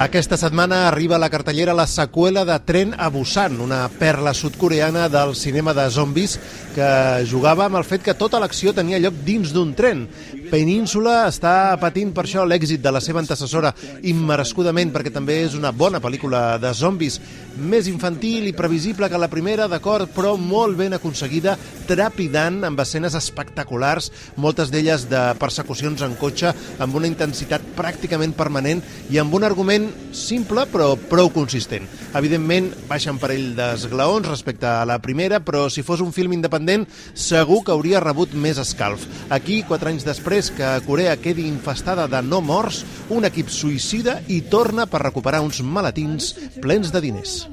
Aquesta setmana arriba a la cartellera la seqüela de Tren a Busan, una perla sudcoreana del cinema de zombis que jugava amb el fet que tota l'acció tenia lloc dins d'un tren. Península està patint per això l'èxit de la seva antecessora immerescudament perquè també és una bona pel·lícula de zombis, més infantil i previsible que la primera, d'acord, però molt ben aconseguida, trepidant, amb escenes espectaculars, moltes d'elles de persecucions en cotxe, amb una intensitat pràcticament permanent i amb un argument simple però prou consistent. Evidentment, baixa un parell d'esglaons respecte a la primera, però si fos un film independent, segur que hauria rebut més escalf. Aquí, quatre anys després que Corea quedi infestada de no morts, un equip suïcida i torna per recuperar uns maletins plens de diners.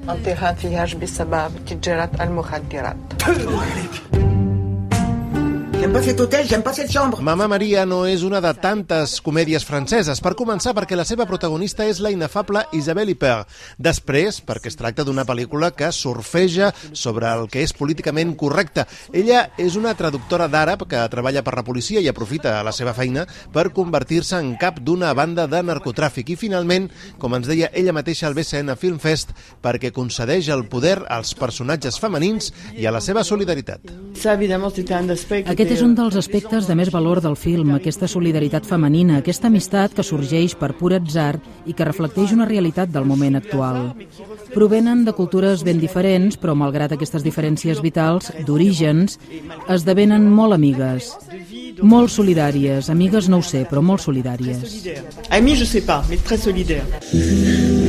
J'aime pas cet hôtel, j'aime pas cette chambre. Mama Maria no és una de tantes comèdies franceses, per començar perquè la seva protagonista és la inefable Isabelle Huppert. Després, perquè es tracta d'una pel·lícula que surfeja sobre el que és políticament correcte. Ella és una traductora d'àrab que treballa per la policia i aprofita la seva feina per convertir-se en cap d'una banda de narcotràfic. I finalment, com ens deia ella mateixa al BCN Film Fest, perquè concedeix el poder als personatges femenins i a la seva solidaritat. Aquest és un dels aspectes de més valor del film, aquesta solidaritat femenina, aquesta amistat que sorgeix per pur atzar i que reflecteix una realitat del moment actual. Provenen de cultures ben diferents, però malgrat aquestes diferències vitals, d'orígens, esdevenen molt amigues, molt solidàries, amigues no ho sé, però molt solidàries. solidaire. Ami, je sais pas, mais très solidaire.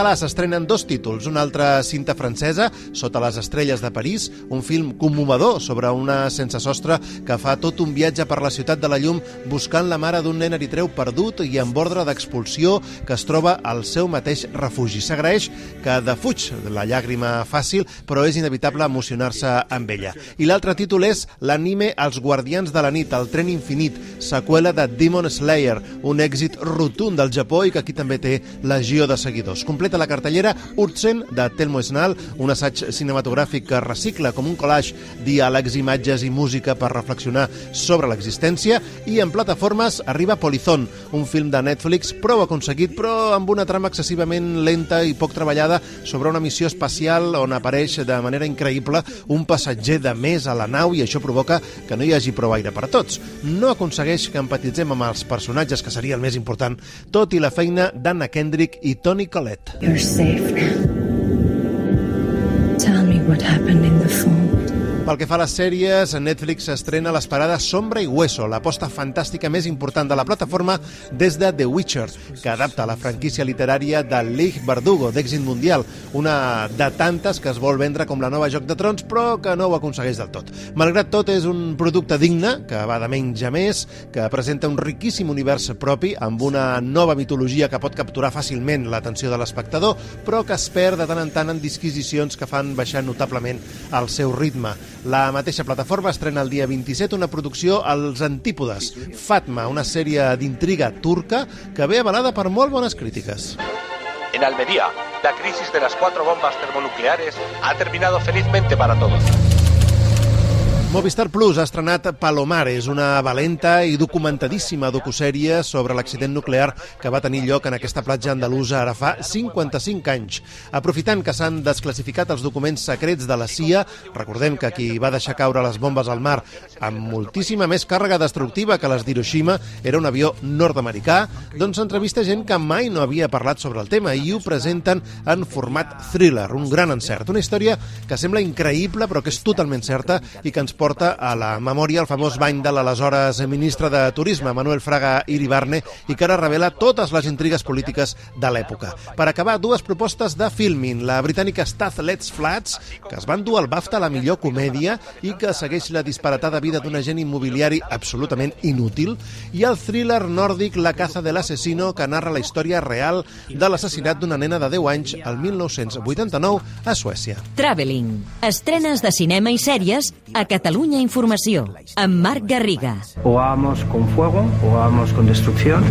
Català s'estrenen dos títols, una altra cinta francesa, Sota les estrelles de París, un film commovedor sobre una sense sostre que fa tot un viatge per la ciutat de la llum buscant la mare d'un nen eritreu perdut i amb ordre d'expulsió que es troba al seu mateix refugi. S'agraeix que defuig la llàgrima fàcil, però és inevitable emocionar-se amb ella. I l'altre títol és l'anime Els guardians de la nit, el tren infinit, seqüela de Demon Slayer, un èxit rotund del Japó i que aquí també té legió de seguidors. Completa la cartellera Urtsen, de Telmo Esnal, un assaig cinematogràfic que recicla com un collage diàlegs, imatges i música per reflexionar sobre l'existència i en plataformes arriba Polizón, un film de Netflix prou aconseguit però amb una trama excessivament lenta i poc treballada sobre una missió espacial on apareix de manera increïble un passatger de més a la nau i això provoca que no hi hagi prou aire per a tots. No aconsegueix que empatitzem amb els personatges, que seria el més important, tot i la feina d'Anna Kendrick i Toni Collette. You're safe now. Tell me what happened in the phone. Pel que fa a les sèries, Netflix s'estrena l'esperada Sombra i Hueso, l'aposta fantàstica més important de la plataforma des de The Witcher, que adapta la franquícia literària de Lig Verdugo, d'èxit mundial, una de tantes que es vol vendre com la nova Joc de Trons, però que no ho aconsegueix del tot. Malgrat tot, és un producte digne, que va de menys a més, que presenta un riquíssim univers propi, amb una nova mitologia que pot capturar fàcilment l'atenció de l'espectador, però que es perd de tant en tant en disquisicions que fan baixar notablement el seu ritme. La mateixa plataforma estrena el dia 27 una producció als antípodes, Fatma, una sèrie d'intriga turca que ve avalada per molt bones crítiques. En Almería, la crisis de las cuatro bombas termonucleares ha terminado felizmente para todos. Movistar Plus ha estrenat Palomares, una valenta i documentadíssima docusèrie sobre l'accident nuclear que va tenir lloc en aquesta platja andalusa ara fa 55 anys. Aprofitant que s'han desclassificat els documents secrets de la CIA, recordem que qui va deixar caure les bombes al mar amb moltíssima més càrrega destructiva que les d'Hiroshima era un avió nord-americà, doncs s'entrevista gent que mai no havia parlat sobre el tema i ho presenten en format thriller, un gran encert. Una història que sembla increïble però que és totalment certa i que ens porta a la memòria el famós bany de l'aleshores ministre de Turisme, Manuel Fraga Iribarne, i que ara revela totes les intrigues polítiques de l'època. Per acabar, dues propostes de filming. La britànica Stath Let's Flats, que es van dur al BAFTA la millor comèdia i que segueix la disparatada vida d'un agent immobiliari absolutament inútil, i el thriller nòrdic La caza de l'asesino, que narra la història real de l'assassinat d'una nena de 10 anys al 1989 a Suècia. Traveling. Estrenes de cinema i sèries a Catalunya Informació. Amb Marc Garriga. O vamos con fuego o vamos con destrucción.